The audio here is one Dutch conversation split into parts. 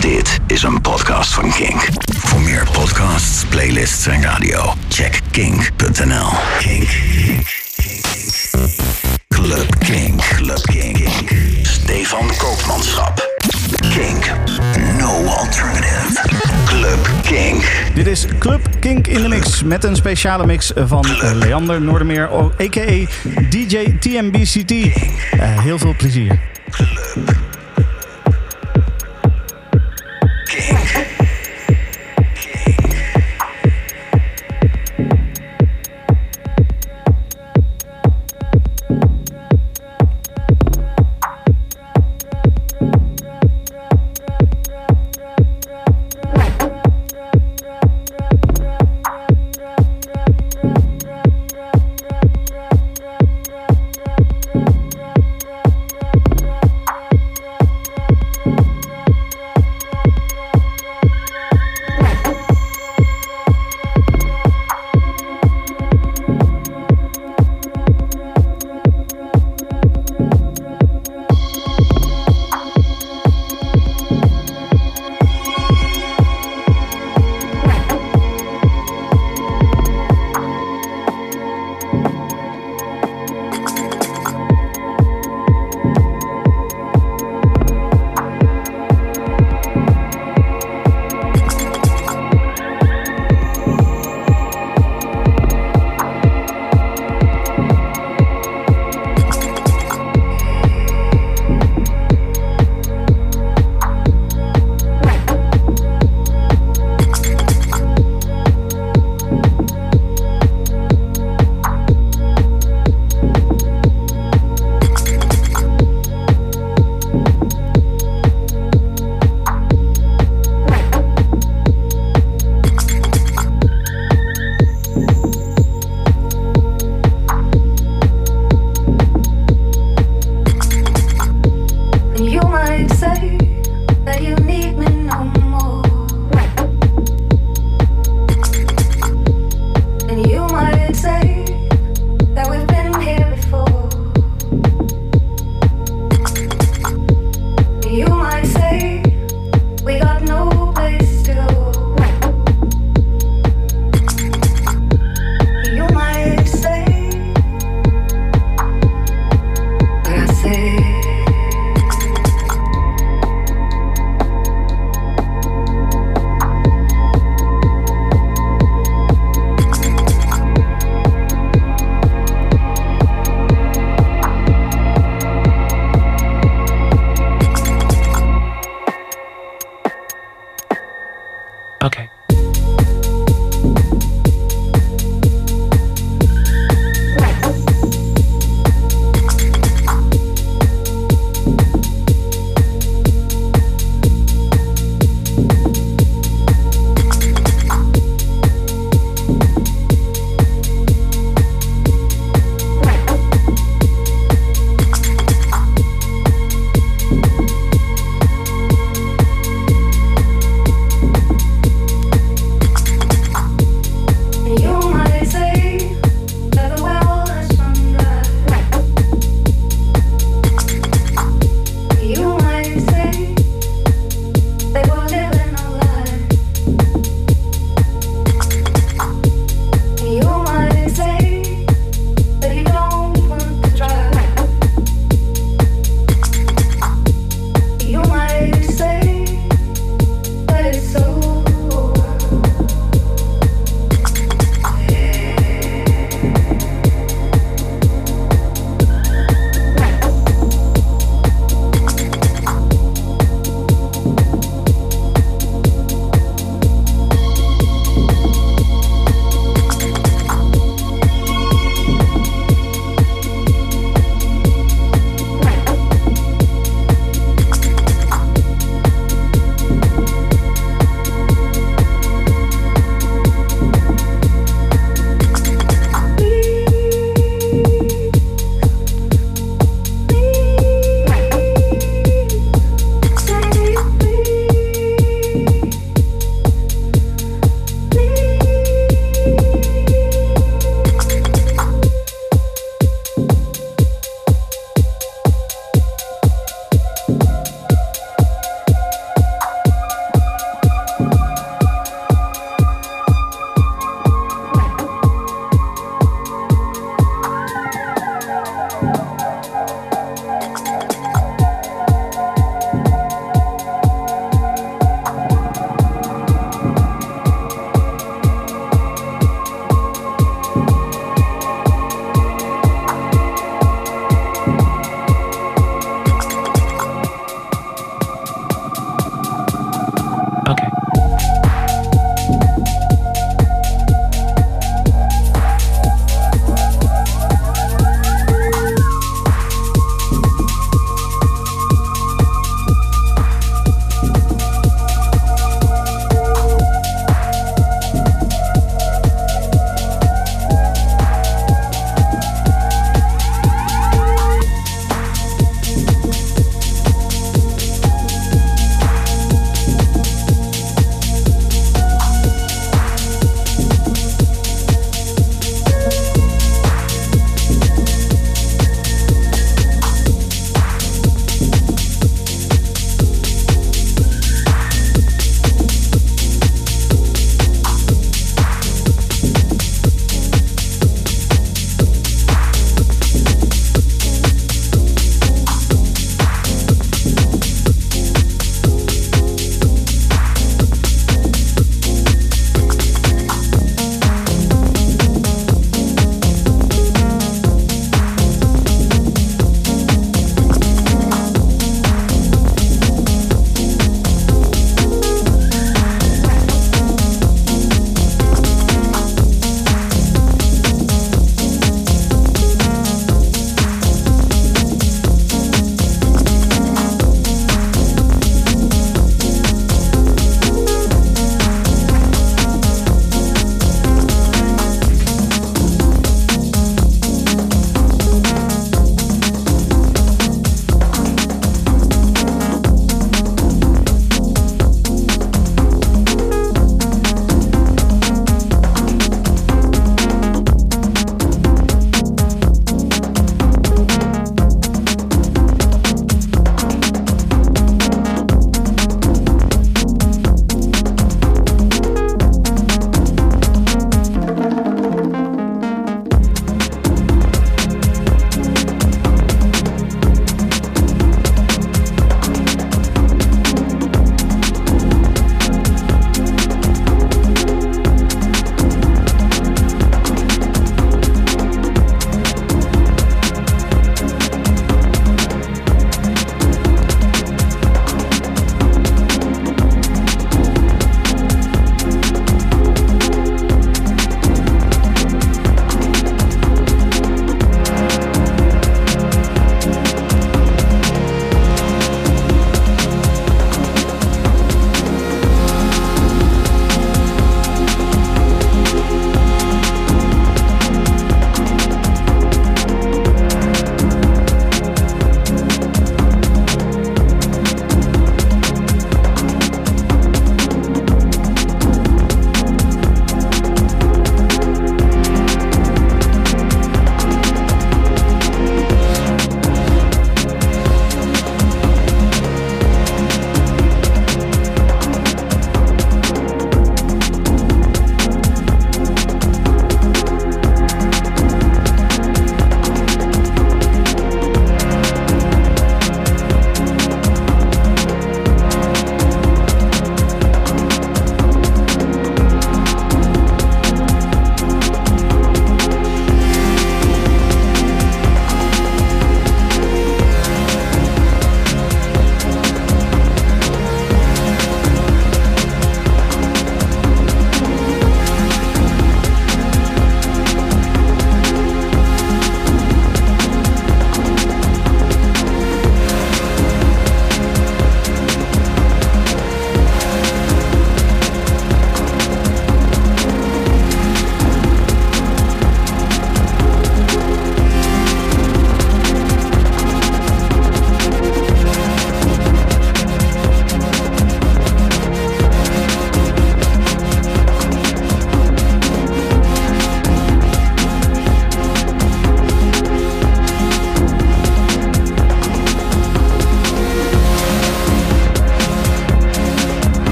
Dit is een podcast van Kink. Voor meer podcasts, playlists en radio, check kink.nl. Kink. Club Kink. Club Kink. Stefan Koopmanschap. Kink. No alternative. Club Kink. Dit is Club Kink in de Mix met een speciale mix van Leander Noordermeer, a.k.a. DJ TMBCT. Eh, heel veel plezier. Kink.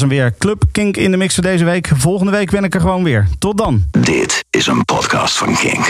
Was hem weer. Club Kink in de mix voor deze week. Volgende week ben ik er gewoon weer. Tot dan. Dit is een podcast van Kink.